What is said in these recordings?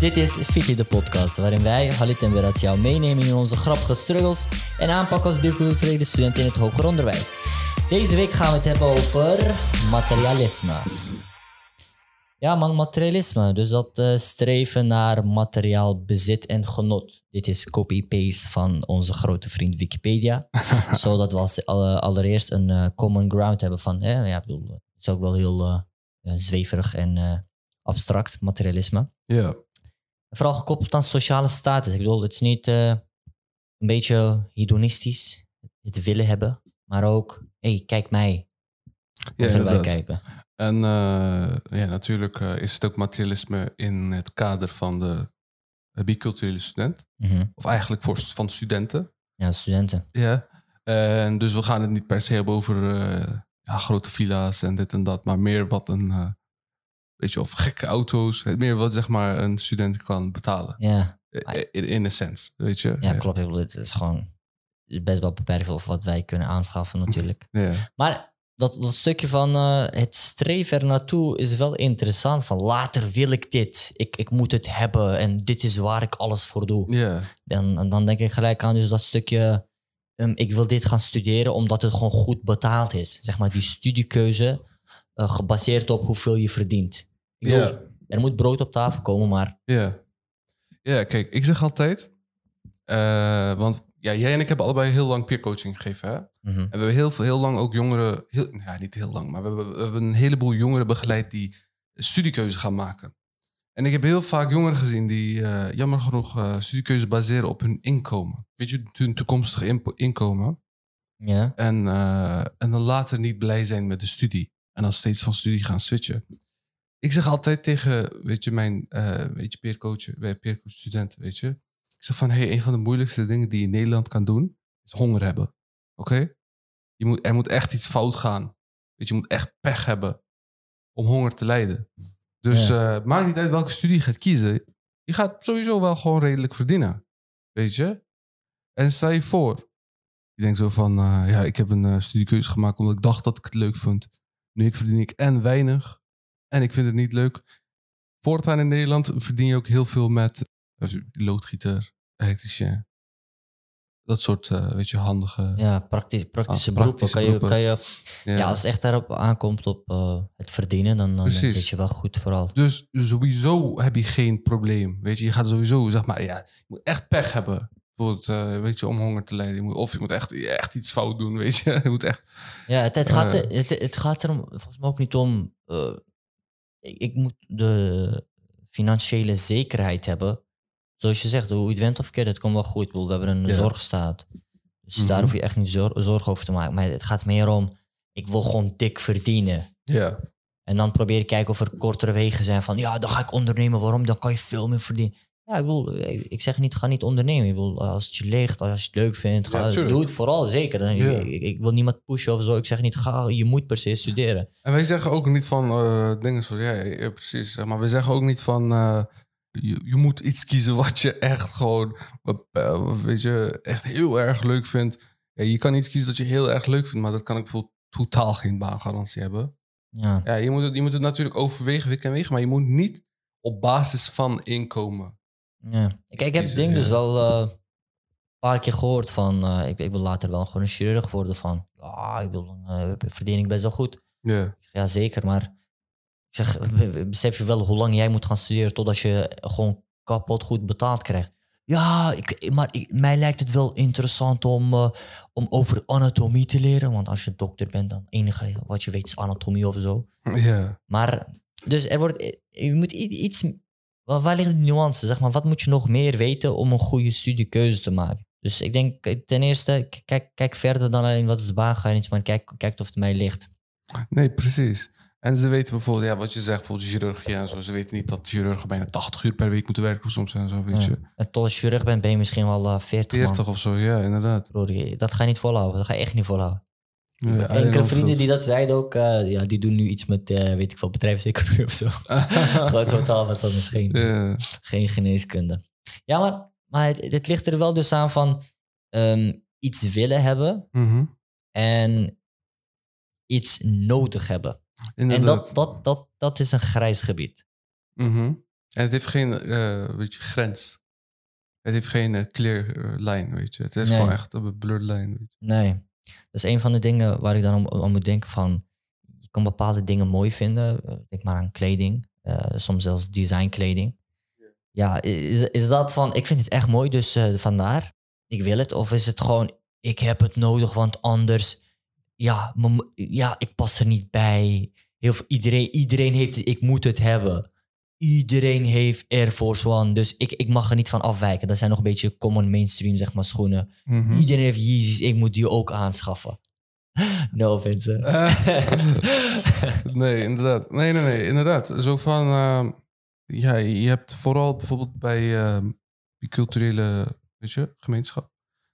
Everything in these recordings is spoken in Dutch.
Dit is Fiti de podcast, waarin wij, Halit en Berat, jou meenemen in onze grappige struggles en aanpakken als biculturele student in het hoger onderwijs. Deze week gaan we het hebben over materialisme. Ja man, materialisme. Dus dat eh, streven naar materiaal bezit en genot. Dit is copy-paste van onze grote vriend Wikipedia. zodat we als, alle- allereerst een eh, common ground hebben van... eh, ja, ik bedoel, het is ook wel heel eh, eh, zweverig en eh, abstract, materialisme. Ja. Vooral gekoppeld aan sociale status. Ik bedoel, het is niet eh, een beetje hedonistisch, het willen hebben. Maar ook, hé, hey, kijk mij. Ja, erbij kijken. En eh, ja, natuurlijk eh, is het ook materialisme in het kader van de biculturele student. Mhm. Of eigenlijk voor, van studenten. Ja, studenten. Ja. En dus we gaan het niet per se hebben over ja, grote villa's en dit en dat. Maar meer wat een, weet je, of gekke auto's. Meer wat zeg maar een student kan betalen. Ja, Eh, In, in a sense, weet je. ja klopt. Ik bedoel, het is gewoon best wel beperkt of wat wij kunnen aanschaffen natuurlijk. Ja. Maar dat, dat stukje van eh, het streven naartoe is wel interessant. Van later wil ik dit. Ik, ik moet het hebben en dit is waar ik alles voor doe. Ja. Dan, en dan denk ik gelijk aan dus dat stukje... ehm, ik wil dit gaan studeren omdat het gewoon goed betaald is. Zeg maar die studiekeuze eh, gebaseerd op hoeveel je verdient. Bedoel, Ja. Er moet brood op tafel komen, maar... Ja. Ja, kijk, ik zeg altijd... eh, want ja, jij en ik hebben allebei heel lang peercoaching gegeven, hè? Mhm. En we hebben heel, veel- heel lang ook jongeren, heel, ja, niet heel lang, maar we hebben, we hebben een heleboel jongeren begeleid die studiekeuze gaan maken. En ik heb heel vaak jongeren gezien die, eh, jammer genoeg, eh, studiekeuze baseren op hun inkomen. Weet je, hun toekomstige inkomen. Ja, En, en dan later niet blij zijn met de studie. En dan steeds van studie gaan switchen. Ik zeg altijd tegen, weet je, mijn, eh weet je, peercoach, bij peercoach studenten, weet je. Ik zeg van, hey, een van de moeilijkste dingen die je in Nederland kan doen, is honger hebben. Oké? Je moet, er moet echt iets fout gaan. Weet je, je moet echt pech hebben om honger te lijden. Dus eh maakt niet uit welke studie je gaat kiezen. Je gaat sowieso wel gewoon redelijk verdienen. Weet je? En stel je voor, je denkt zo van, eh, ja, ik heb een eh, studiekeuze gemaakt omdat ik dacht dat ik het leuk vond. Nu ik verdien ik en weinig en ik vind het niet leuk. Voortaan in Nederland verdien je ook heel veel met eh, loodgieter, elektricien. Dat soort, eh, weet je, handige... ja praktisch, praktische Ah, beroepen. praktische kan je, beroepen. kan je, ja. als het echt daarop aankomt op eh, het verdienen, dan, dan zit je wel goed vooral. Dus sowieso heb je geen probleem. Weet je, je gaat sowieso, zeg maar, ja, je moet echt pech hebben. Bijvoorbeeld, eh, weet je, om honger te lijden. Je moet, of je moet echt, echt iets fout doen, weet je. Je moet echt... Ja, het, het, gaat, Eh. er- het, het gaat erom volgens mij ook niet om. Ik, moet de financiële zekerheid hebben. Zoals je zegt, hoe je het went of keert, het komt wel goed. We hebben een Ja. zorgstaat. Dus Mhm. daar hoef je echt niet zor- zorgen over te maken. Maar het gaat meer om, ik wil gewoon dik verdienen. Ja, En dan probeer ik kijken of er kortere wegen zijn van, ja, dan ga ik ondernemen. Waarom? Dan kan je veel meer verdienen. Ja, ik bedoel, ik zeg niet, ga niet ondernemen. Ik bedoel, als het je ligt, als je het leuk vindt, ga, Ja, doe het vooral, zeker. Ik, Ja. ik, ik wil niemand pushen of zo. Ik zeg niet, ga, je moet per se studeren. En wij zeggen ook niet van eh, dingen zoals jij, ja, precies. Maar we zeggen ook niet van eh, je, je moet iets kiezen wat je echt gewoon, eh, weet je, echt heel erg leuk vindt. Je kan iets kiezen dat je heel erg leuk vindt, maar dat kan ik bijvoorbeeld totaal geen baangarantie hebben. Ja, Ja, je moet het, je moet het natuurlijk overwegen, wikken en wegen, maar je moet niet op basis van inkomen. Ja. Ik, ik heb het ding dus wel eh, een paar keer gehoord van, eh, ik, ik wil later wel gewoon een chirurg worden van, ja, ik wil, dan verdien ik best wel goed. Ja, Ik zeg, Ja, zeker, maar ik zeg, be- be- besef je wel hoe lang jij moet gaan studeren totdat je gewoon kapot goed betaald krijgt? Ja, ik, maar ik, mij lijkt het wel interessant om, eh, om over anatomie te leren. Want als je dokter bent, dan enige wat je weet is anatomie of zo. ja, Maar, dus er wordt, je moet iets, waar, waar ligt de nuance? Zeg maar, wat moet je nog meer weten om een goede studiekeuze te maken? Dus ik denk eh, ten eerste, kijk, kijk verder dan alleen wat is de baangarantie, maar kijk, kijk of het mij ligt. nee, precies. En ze weten bijvoorbeeld, ja, wat je zegt, bijvoorbeeld chirurgie en zo. Ze weten niet dat chirurgen bijna 80 uur per week moeten werken soms en zo, weet Ja. je. En tot als terug bent, ben je misschien wel eh 40, 40 man. of zo, ja, inderdaad. Broer, dat ga je niet volhouden. Dat ga je echt niet volhouden. Ja, Enkele vrienden die dat zeiden ook, eh, ja, die doen nu iets met, eh, weet ik veel, bedrijfseconomie of zo. Gewoon totaal wat anders. Geen, Ja, geen geneeskunde. Ja, maar, maar het, het ligt er wel dus aan van ehm, iets willen hebben mhm. en iets nodig hebben. En dat, dat, dat, dat is een grijs gebied. Mhm. En het heeft geen eh, weet je, grens. Het heeft geen clear weet je. Het is Nee. gewoon echt een blurred. Weet je. Nee. Dat is een van de dingen waar ik dan om, moet denken van... Je kan bepaalde dingen mooi vinden. Eh, Denk maar aan kleding. eh, soms zelfs designkleding. Ja, is, is dat van... Ik vind het echt mooi, dus eh, vandaar. Ik wil het. Of is het gewoon... Ik heb het nodig, want anders... Ja, ja ik pas er niet bij. Heel veel, iedereen, iedereen heeft het. Ik moet het hebben. Iedereen heeft Air Force One. Dus ik, ik mag er niet van afwijken. Dat zijn nog een beetje common mainstream, zeg maar, schoenen. Mhm. Iedereen heeft Yeezys, ik moet die ook aanschaffen. No offense. Eh, nee, inderdaad. Nee, nee, nee, inderdaad. Zo van, ehm, ja, je hebt vooral bijvoorbeeld bij die culturele, weet je, gemeenschap.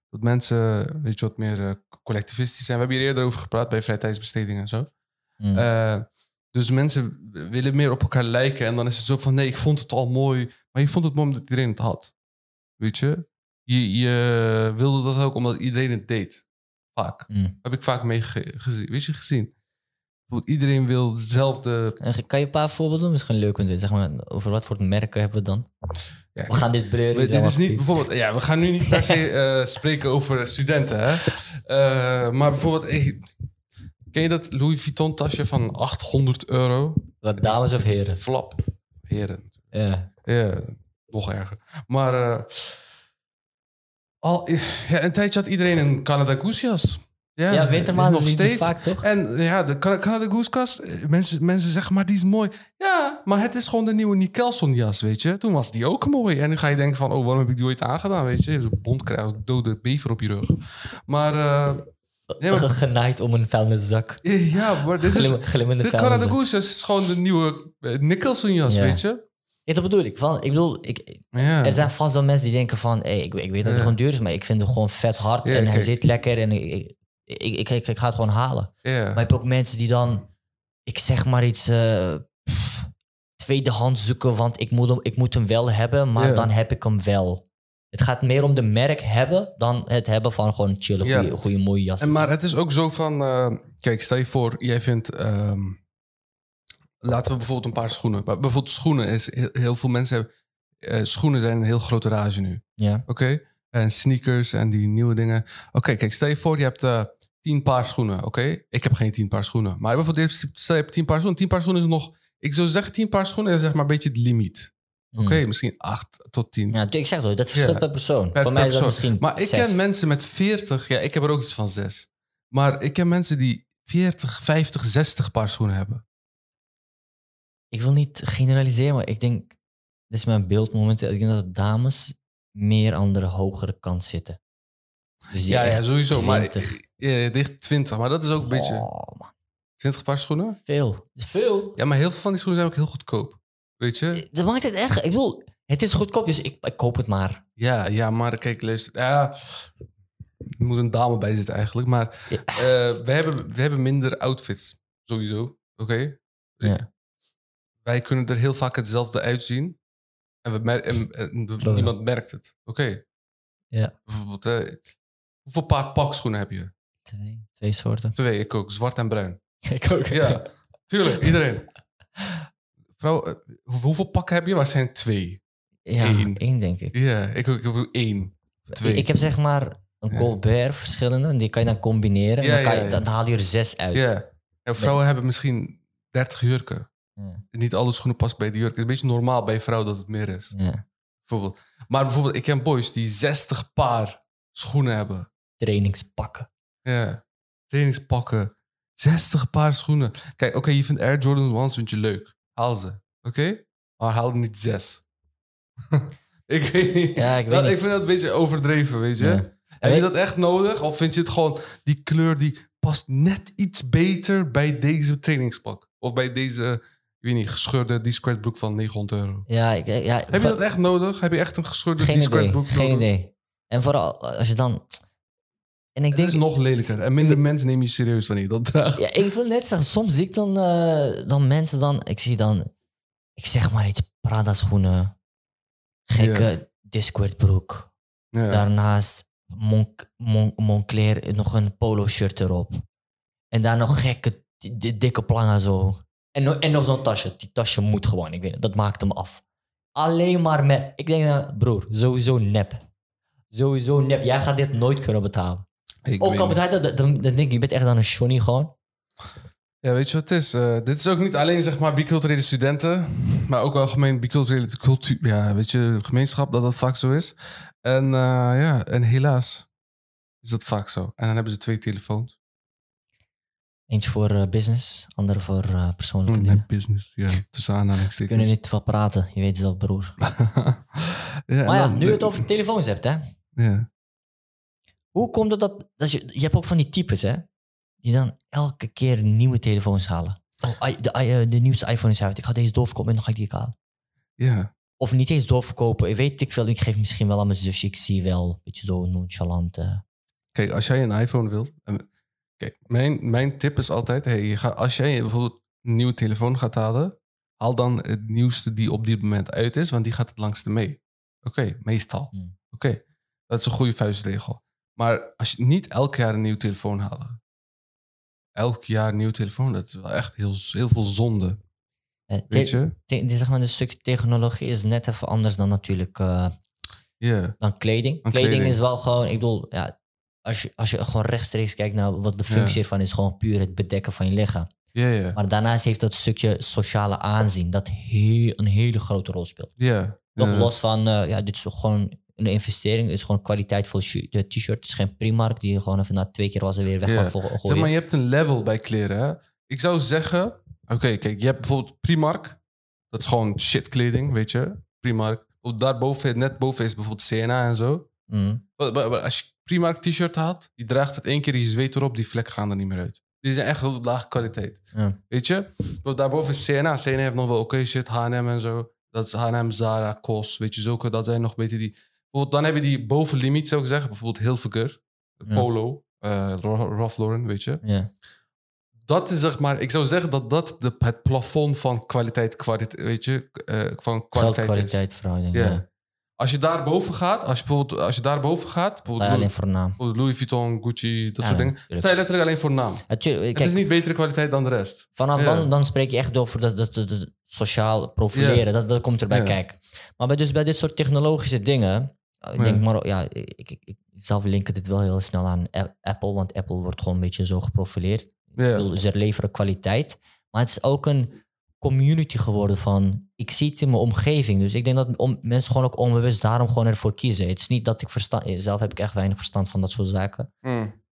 Dat mensen, weet je, wat meer eh, collectivistisch zijn. We hebben hier eerder over gepraat bij vrije tijdsbesteding en zo. Mm. Dus mensen willen meer op elkaar lijken. En dan is het zo van, nee, ik vond het al mooi. Maar je vond het mooi omdat iedereen het had. Weet je? Je, je wilde dat ook omdat iedereen het deed. Vaak. Mm. Heb ik vaak mee ge- gezien. Weet je, gezien. Iedereen wil dezelfde... Kan je een paar voorbeelden doen? Misschien leuk om zeg maar, over wat voor merken hebben we dan? Ja, We gaan dit breder dit is niet bijvoorbeeld... Ja, we gaan nu niet per se eh, spreken over studenten, hè. Eh, maar bijvoorbeeld... ken je dat Louis Vuitton tasje van 800 euro? Wat dames of heren? Flap. Heren. Ja. Ja, nog erger. Maar eh, al, ja, een tijdje had iedereen een Canada Goose jas. Ja, Ja, wintermaanden nog je die steeds. vaak, toch? En ja, de Can- Canada Goose kast, eh, mensen, mensen zeggen, maar die is mooi. Ja, maar het is gewoon de nieuwe Nick Kelson jas, weet je. Toen was die ook mooi. En nu ga je denken van, oh, waarom heb ik die ooit aangedaan, weet je. Zo'n bond krijgen, een dode bever op je rug. Maar eh, Ja, maar- Genaaid om een vuilniszak. ja, maar dit is... Glim, glimmende jas is gewoon de nieuwe eh, Nicholson jas, Ja. weet je. Ja, dat bedoel ik. Van, ik bedoel, ik, Ja. er zijn vast wel mensen die denken van... Hey, ik, ik weet dat het Ja. gewoon duur is, maar ik vind het gewoon vet hard. En hij zit lekker en ik, ik, ik, ik, ik, ik ga het gewoon halen. Maar je hebt ook mensen die dan, ik zeg maar iets, pff, tweedehands zoeken, want ik moet hem, ik moet hem wel hebben, maar dan heb ik hem wel. Het gaat meer om de merk hebben dan het hebben van gewoon een chille, Ja. goede, goede mooie jas. En maar het is ook zo van, eh, kijk, stel je voor, jij vindt, ehm, laten we bijvoorbeeld een paar schoenen. Bijvoorbeeld schoenen is, heel, heel veel mensen hebben, eh, schoenen zijn een heel grote rage nu. Ja. Oké? En sneakers en die nieuwe dingen. Oké, kijk, stel je voor, je hebt eh, tien paar schoenen. Oké? Ik heb geen tien paar schoenen. Maar bijvoorbeeld, stel je hebt tien paar schoenen. Tien paar schoenen is nog, ik zou zeggen, tien paar schoenen is zeg maar een beetje het limiet. Oké, misschien acht tot tien. Mm. Ja, ik zeg het, dat verschilt Ja. per persoon. Per- Voor mij per is dat persoon. misschien Maar ik ken mensen met 40, ja, ik heb er ook iets van zes. Maar ik ken mensen die 40, 50, 60 paar schoenen hebben. Ik wil niet generaliseren, maar ik denk, dit is mijn beeld momenteel, ik denk dat dames meer aan de hogere kant zitten. Dus Ja, ja, sowieso. 20. Maar ja, dicht 20. Maar dat is ook een beetje Oh, man, 20 paar schoenen. veel. Is veel. Ja, maar heel veel van die schoenen zijn ook heel goedkoop. Weet je? Dat maakt het erger. Ik bedoel, het is goedkoop, dus ik, ik koop het maar. Ja, ja, maar kijk, luister. Ja, er moet een dame bij zitten eigenlijk. Maar Ja. eh, we, hebben, we hebben minder outfits, sowieso. Oké? Ja. Wij kunnen er heel vaak hetzelfde uitzien. En, we mer- en, en we- niemand merkt het. Oké? Ja. Bijvoorbeeld, eh, hoeveel paar pakschoenen heb je? Twee, twee soorten. Twee, ik ook. Zwart en bruin. Ik ook. Ja, tuurlijk. Iedereen. Eh, hoe- hoeveel pakken heb je? Waarschijnlijk twee. Ja, Eén. één denk ik. Ja, ik heb één. Twee. Ik heb zeg maar een Ja. Colbert verschillende, en die kan je dan combineren. en Ja, dan, kan ja, je, dan haal je er zes uit. Ja. En vrouwen hebben misschien 30 jurken. Ja. Niet alle schoenen passen bij de jurk. Het is een beetje normaal bij vrouwen dat het meer is. Ja. Bijvoorbeeld. Maar bijvoorbeeld, ik ken boys die 60 paar schoenen hebben. Trainingspakken. Ja. Trainingspakken. 60 paar schoenen. Kijk, oké, je vindt Air Jordan 1's vind je leuk. Haal ze. Oké? Maar haal niet zes. ik weet niet. Ja, ik weet Dat- niet. ik vind dat een beetje overdreven, weet je? Ja. Heb je dat echt nodig? Of vind je het gewoon die kleur die past net iets beter bij deze trainingspak? Of bij deze, ik weet niet, gescheurde discret broek van 900 euro? Ja, ik, ja, Heb je dat echt nodig? Heb je echt een gescheurde idee. broek Geen nodig? idee. En vooral als je dan... En ik Het denk... is nog lelijker. En minder mensen nemen je serieus wanneer je dat draagt. Ja, ik wil net zeggen, soms zie ik dan, eh, dan mensen dan... Ik zie dan, ik zeg maar iets, Prada schoenen. Gekke Discord broek. Daarnaast Mon Mon Moncler, nog een polo shirt erop. En daar nog gekke, di- dikke planga zo. En, nog- en nog zo'n tasje. Die tasje moet gewoon, ik weet het, dat maakt hem af. Alleen maar met. Ik denk, dat, broer, sowieso nep. Sowieso nep. Jij gaat dit nooit kunnen betalen. Ik Ook al betaalt dat, dan, dan denk ik, je bent echt dan een shonny gewoon. Ja, weet je wat het is? Eh, dit is ook niet alleen zeg maar biculturele studenten, maar ook algemeen biculturele cultuur, ja, weet je, gemeenschap dat dat vaak zo is. En eh, ja, en helaas is dat vaak zo. En dan hebben ze twee telefoons. Eentje voor eh, business, andere voor persoonlijke dingen. Net business, ja, tussen We aanhalingstekens. kunnen niet veel praten, je weet zelf, broer. ja, Maar ja, dan- nu je het over telefoons hebt, hè. Ja. Hoe komt het dat, dat je, je hebt ook van die types, hè? Die dan elke keer nieuwe telefoons halen. Oh, i- de, i- eh, de nieuwste iPhone is uit. Ik ga deze doorverkopen en dan ga ik die halen. ja, Of niet eens doorverkopen. Ik weet ik veel. Ik geef misschien wel aan mijn zusje. Ik zie wel een beetje zo nonchalant. eh. Kijk, als jij een iPhone wil. en- Kijk, mijn, mijn tip is altijd: hey, als jij bijvoorbeeld een nieuwe telefoon gaat halen, haal dan het nieuwste die op dit moment uit is, want die gaat het langste mee. Oké, meestal. Hmm. Oké, dat is een goede vuistregel. Maar als je niet elk jaar een nieuwe telefoon halen, elk jaar een nieuwe telefoon, dat is wel echt heel, heel veel zonde. Eh, Weet je? zeg maar, een stuk technologie is net even anders dan natuurlijk eh, dan kleding. Kleding. kleding. is wel gewoon, ik bedoel, ja, als je, als je gewoon rechtstreeks kijkt naar wat de functie ervan is, gewoon puur het bedekken van je lichaam. ja, ja. Maar daarnaast heeft dat stukje sociale aanzien dat heel, een hele grote rol speelt. ja. Nog los van, eh, ja, dit is gewoon een investering. Is gewoon kwaliteitvol shu- de t-shirt. Het is geen Primark die je gewoon even na twee keer was er weer weg mag voor Zeg maar, je hebt een level bij kleren. Hè? Ik zou zeggen, oké, kijk, je hebt bijvoorbeeld Primark. Dat is gewoon shit kleding, weet je. Primark. Op Daarboven, net boven is bijvoorbeeld CNA en zo. Mm. Maar- maar- maar Als je Primark t-shirt haalt, die draagt het één keer, je zweet erop, die vlekken gaan er niet meer uit. Die zijn echt heel lage kwaliteit. Ja. Weet je? Want daarboven is CNA. CNA heeft nog wel oké shit, H&M en zo. Dat is H&M, Zara, Kos, weet je, zulke. Dat zijn nog beter die... Bijvoorbeeld, dan heb je die bovenlimiet, zou ik zeggen. Bijvoorbeeld Hilfiger. Polo, Ro- Ralph Lauren, weet je. Ja. Dat is zeg maar, ik zou zeggen dat dat de, het plafond van kwaliteit, kwaliteit weet je, eh, van kwaliteit is. Ja. Ja. Als je daar boven gaat, als je bijvoorbeeld, als je daar boven gaat, bijvoorbeeld, alleen Louis, voor naam. Louis Vuitton, Gucci, dat Ja, soort dingen, natuurlijk. sta je letterlijk alleen voor naam. Natuurlijk, het is niet betere kwaliteit dan de rest. vanaf Ja. dan, dan spreek je echt over dat, dat, dat, dat sociaal profileren. Dat, dat komt erbij kijken. Maar bij, dus bij dit soort technologische dingen... eh, Ik denk maar, ja, ik, ik, ik zelf linken dit wel heel snel aan Apple. Want Apple wordt gewoon een beetje zo geprofileerd. Ja. ze leveren kwaliteit. Maar het is ook een community geworden van... Ik zie het in mijn omgeving. Dus ik denk dat om, mensen gewoon ook onbewust daarom gewoon ervoor kiezen. Het is niet dat ik verstand... Zelf heb ik echt weinig verstand van dat soort zaken.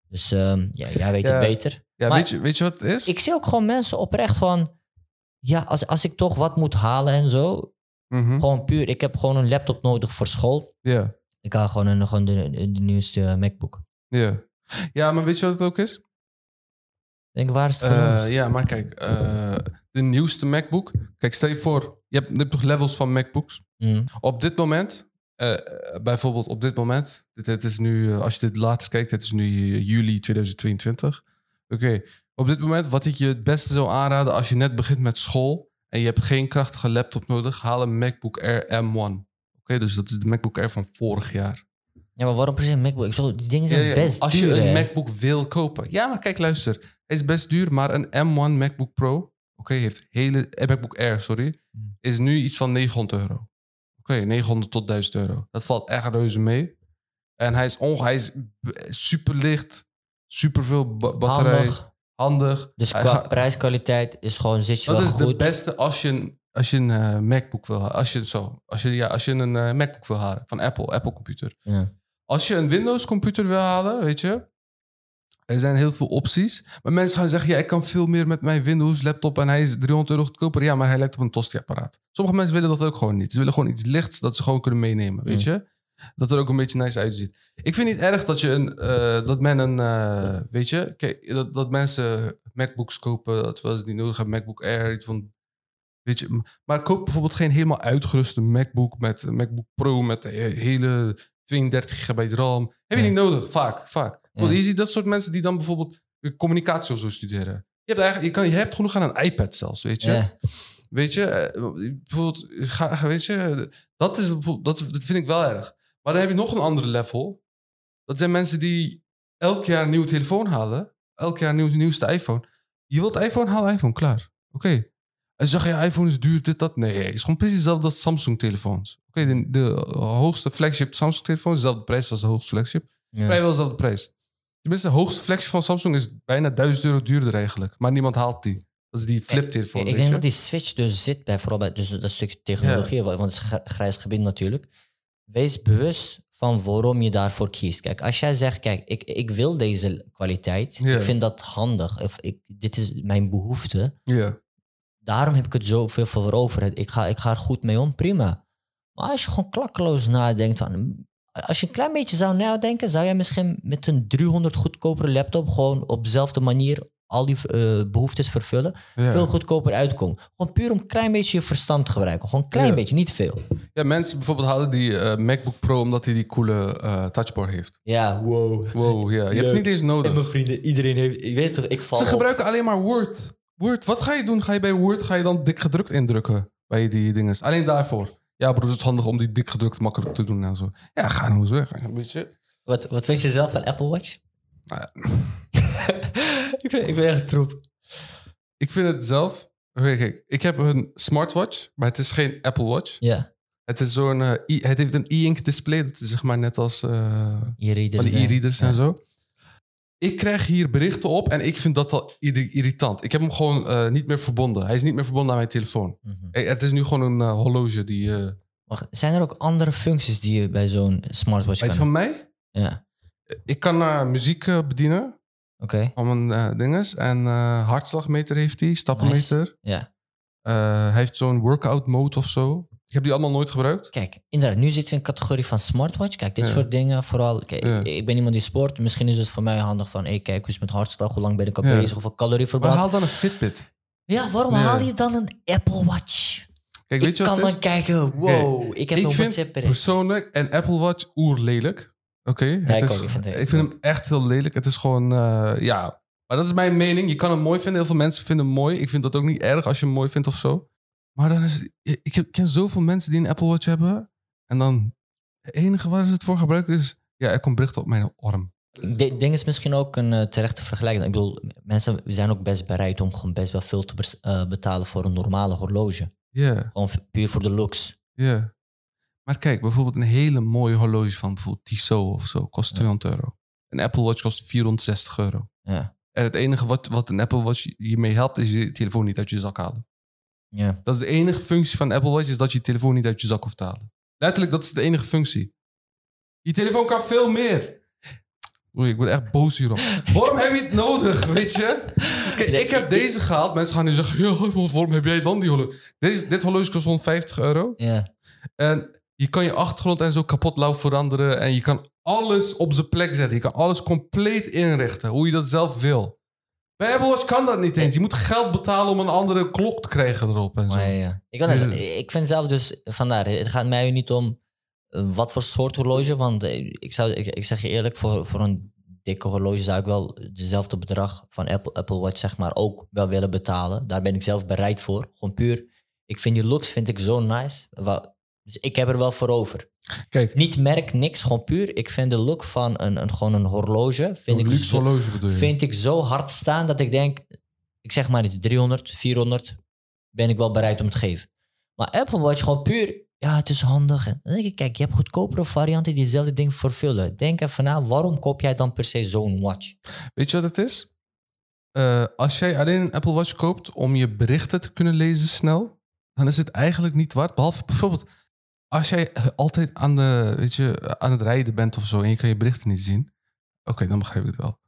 Dus ehm, ja, jij weet Ja. het beter. Ja, Maar- weet, je, weet je wat het is? Ik zie ook gewoon mensen oprecht van... Ja, als, als ik toch wat moet halen en zo... Mhm. Gewoon puur, ik heb gewoon een laptop nodig voor school. Ja, Ik haal gewoon, een, gewoon de, de nieuwste MacBook. ja. Ja, maar weet je wat het ook is? Ik denk, waar is het? Eh, ja, maar kijk, eh, de nieuwste MacBook. Kijk, stel je voor, je hebt, je hebt toch levels van MacBooks? Mm. Op dit moment, eh, bijvoorbeeld op dit moment, dit, het is nu, eh, als je dit later kijkt, het is nu eh, juli 2022. Oké, op dit moment, wat ik je het beste zou aanraden als je net begint met school en je hebt geen krachtige laptop nodig, haal een MacBook Air M1. Oké, dus dat is de MacBook Air van vorig jaar. Ja, maar waarom precies een MacBook? Ik bedoel, die dingen zijn Ja, ja, best als duur, je een hè? MacBook wil kopen. Ja, maar kijk, luister. Hij is best duur, maar een M1 MacBook Pro, oké, heeft hele eh, MacBook Air, sorry, Hmm. is nu iets van 900 euro. Oké, 900 tot 1000 euro. Dat valt echt reuze mee. En hij is, hij is super licht, super veel batterij, handig. Handig. Dus qua prijskwaliteit is gewoon, zit je dat wel is de goed. beste als je een, als je een eh, MacBook wil halen. Als je, zo, als je, ja, als je een eh, MacBook wil halen van Apple, Apple computer. Ja. Als je een Windows computer wil halen, weet je, er zijn heel veel opties. Maar mensen gaan zeggen, ja, ik kan veel meer met mijn Windows laptop en hij is 300 euro goedkoper. Ja, maar hij lijkt op een tosti-apparaat. Sommige mensen willen dat ook gewoon niet. Ze willen gewoon iets lichts dat ze gewoon kunnen meenemen, weet je. Dat er ook een beetje nice uitziet. Ik vind niet erg dat, je een, eh, dat men een, weet je, dat, dat mensen MacBooks kopen, terwijl ze niet nodig hebben, MacBook Air, iets van, weet je. Maar koop bijvoorbeeld geen helemaal uitgeruste MacBook met een MacBook Pro met een hele 32 gigabyte RAM. Heb je niet nodig, vaak, vaak. Want je ziet dat soort mensen die dan bijvoorbeeld communicatie of zo studeren. Je hebt, eigenlijk, je, kan, je hebt genoeg aan een iPad zelfs, weet je. Ja. Weet je, eh, bijvoorbeeld, ga, weet je, dat, is, bijvoorbeeld- dat, dat vind ik wel erg. Maar dan heb je nog een andere level. Dat zijn mensen die elk jaar een nieuwe telefoon halen. Elk jaar een nieuw, nieuwste iPhone. Je wilt iPhone, haal iPhone, klaar. Oké. En ze zeggen, ja, iPhone is duur, dit, dat. Nee, het is gewoon precies hetzelfde als Samsung-telefoons. Oké, de, de hoogste flagship Samsung-telefoon is dezelfde prijs als de hoogste flagship. Ja. Vrijwel dezelfde prijs. Tenminste, de hoogste flagship van Samsung is bijna 1000 euro duurder eigenlijk. Maar niemand haalt die. Dat is die flip-telefoon, Ik weet denk je? dat die switch dus zit bij vooral bij dus dat stukje technologie, want het is gr- grijs gebied natuurlijk. Wees bewust van waarom je daarvoor kiest. Kijk, als jij zegt, kijk, ik, ik wil deze kwaliteit, Ja. ik vind dat handig, of ik, dit is mijn behoefte, Ja. Daarom heb ik het zoveel voor over. Ik ga, ik ga er goed mee om, prima. Maar als je gewoon klakkeloos nadenkt van... Als je een klein beetje zou nadenken, zou jij misschien met een 300 goedkopere laptop gewoon op dezelfde manier al die eh, behoeftes vervullen. Ja. Veel goedkoper uitkomen. Gewoon puur om een klein beetje je verstand te gebruiken. Gewoon een klein Ja. beetje, niet veel. ja, mensen bijvoorbeeld halen die eh, MacBook Pro omdat hij die coole eh, touchbar heeft. Ja, wow. Wow, ja. Je hebt Leuk. niet eens nodig. vrienden, iedereen heeft... Ik weet toch, ik val Ze op. gebruiken alleen maar Word. Word, wat ga je doen? Ga je bij Word ga je dan dik gedrukt indrukken bij die dingen? Alleen daarvoor. Ja, broer, het is handig om die dik gedrukt makkelijk te doen en zo. Ja, ga nou eens weg. Een beetje. Wat, wat vind je zelf van Apple Watch? Nou ja, ik, ben, ik ben echt troep. ik vind het zelf. Oké, kijk, ik heb een smartwatch, maar het is geen Apple Watch. Ja, Het is zo'n. eh, e- het heeft een e-ink display. Dat is zeg maar net als eh, e-readers. Ja. en zo. Ik krijg hier berichten op en ik vind dat al irri- irritant. Ik heb hem gewoon eh, niet meer verbonden. Hij is niet meer verbonden aan mijn telefoon. Mhm. Eh, Het is nu gewoon een eh, horloge die. Wacht, zijn er ook andere functies die je bij zo'n smartwatch kan? van mij? Ja, Ik kan muziek bedienen oké. van mijn dinges. En hartslagmeter heeft hij, stappenmeter. Ja. Hij heeft zo'n workout mode of zo. Ik heb die allemaal nooit gebruikt. Kijk, inderdaad, nu zitten we in de categorie van smartwatch. Kijk, dit Ja. soort dingen, vooral... Kijk, Ja. ik, ik ben iemand die sport. Misschien is het voor mij handig van... Hey, kijk, hoe is het met hartslag? Hoe lang ben ik al Ja. bezig? Hoeveel calorieën Maar haal dan een Fitbit. Ja, waarom haal je dan een Apple Watch? Kijk, ik weet je kan wat dan het is? kijken, wow, ik heb ik een vind persoonlijk een Apple Watch oer lelijk. Oké, het ik ik vind ik vind hem echt heel lelijk. Het is gewoon, eh, ja. Maar dat is mijn mening. Je kan hem mooi vinden. Heel veel mensen vinden hem mooi. Ik vind dat ook niet erg als je hem mooi vindt of zo. Maar dan is het- ik ken zoveel mensen die een Apple Watch hebben. En dan het enige waar ze het voor gebruiken is, ja, er komt bericht op mijn arm. Ik denk ding is misschien ook een eh, terechte vergelijking. Ik bedoel, mensen zijn ook best bereid om gewoon best wel veel te eh, betalen voor een normale horloge. Ja, Gewoon puur voor de looks. ja. Maar kijk, bijvoorbeeld een hele mooie horloge van bijvoorbeeld Tissot of zo kost 200 euro. Een Apple Watch kost 460 euro. Ja, En het enige wat, wat een Apple Watch je mee helpt, is je telefoon niet uit je zak halen. Ja. Dat is de enige functie van Apple Watch, is dat je je telefoon niet uit je zak hoeft te halen. Letterlijk, dat is de enige functie. Je telefoon kan veel meer. Oei, ik word echt boos hierop. Waarom heb je het nodig, weet je? Kijk, ik heb deze gehaald. Mensen gaan nu zeggen, ja, waarom heb jij dan die horloge? Deze, dit horloge kost 150 euro. ja. En je kan je achtergrond en zo kapot lauw veranderen. En je kan alles op zijn plek zetten. Je kan alles compleet inrichten, hoe je dat zelf wil. Bij Apple Watch kan dat niet eens. Je moet geld betalen om een andere klok te krijgen erop en zo. Maar ja, ik, kan Ja. zeggen, ik vind zelf dus, vandaar, het gaat mij niet om eh, wat voor soort horloge. Want eh, ik, zou, ik, ik zeg je eerlijk, voor, voor een dikke horloge zou ik wel dezelfde bedrag van Apple, Apple Watch zeg maar ook wel willen betalen. Daar ben ik zelf bereid voor. Gewoon puur, ik vind die looks vind ik zo nice. Wa- Dus ik heb er wel voor over. Kijk, Niet merk, niks, gewoon puur. Ik vind de look van een, een, gewoon een horloge, vind een ik, luxe horloge bedoel je? vind ik zo hard staan dat ik denk, ik zeg maar iets, 300, 400 ben ik wel bereid om te geven. Maar Apple Watch gewoon puur, ja, het is handig. En dan denk ik, kijk, je hebt goedkopere varianten die dezelfde ding vervullen. Denk even na, waarom koop jij dan per se zo'n watch? Weet je wat het is? Eh, als jij alleen een Apple Watch koopt om je berichten te kunnen lezen snel, dan is het eigenlijk niet waard. Behalve bijvoorbeeld, als jij eh, altijd aan, de, weet je, aan het rijden bent of zo en je kan je berichten niet zien, oké, dan begrijp ik het wel.